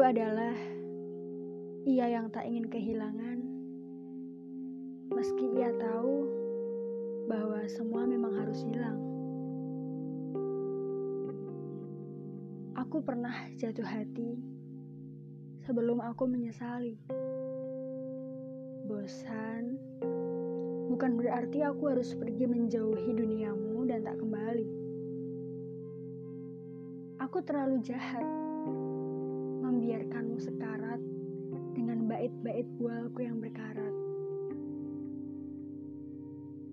adalah ia yang tak ingin kehilangan, meski ia tahu bahwa semua memang harus hilang. Aku pernah jatuh hati sebelum aku menyesali. Bosan bukan berarti aku harus pergi menjauhi duniamu dan tak kembali. Aku terlalu jahat membiarkanmu sekarat dengan bait-bait bualku yang berkarat.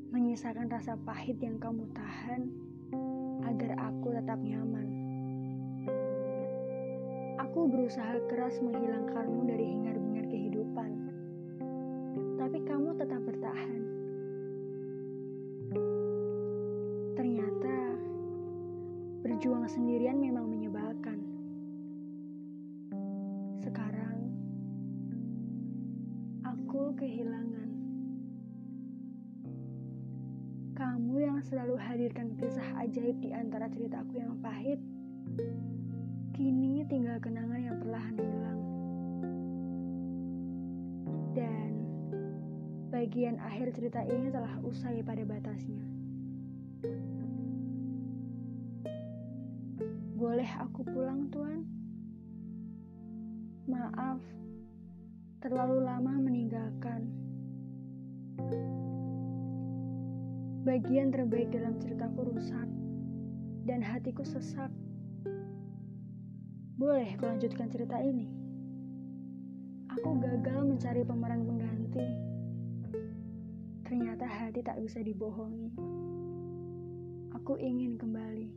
Menyisakan rasa pahit yang kamu tahan agar aku tetap nyaman. Aku berusaha keras menghilangkanmu dari hingar-bingar kehidupan. Tapi kamu tetap bertahan. Ternyata berjuang sendirian memang kehilangan kamu yang selalu hadirkan kisah ajaib di antara ceritaku yang pahit. Kini tinggal kenangan yang perlahan hilang. Dan bagian akhir cerita ini telah usai pada batasnya. Boleh aku pulang, Tuan? Maaf, terlalu lama meninggalkan. Bagian terbaik dalam ceritaku rusak, dan hatiku sesak. Boleh kulanjutkan cerita ini? Aku gagal mencari pemeran pengganti. Ternyata hati tak bisa dibohongi. Aku ingin kembali.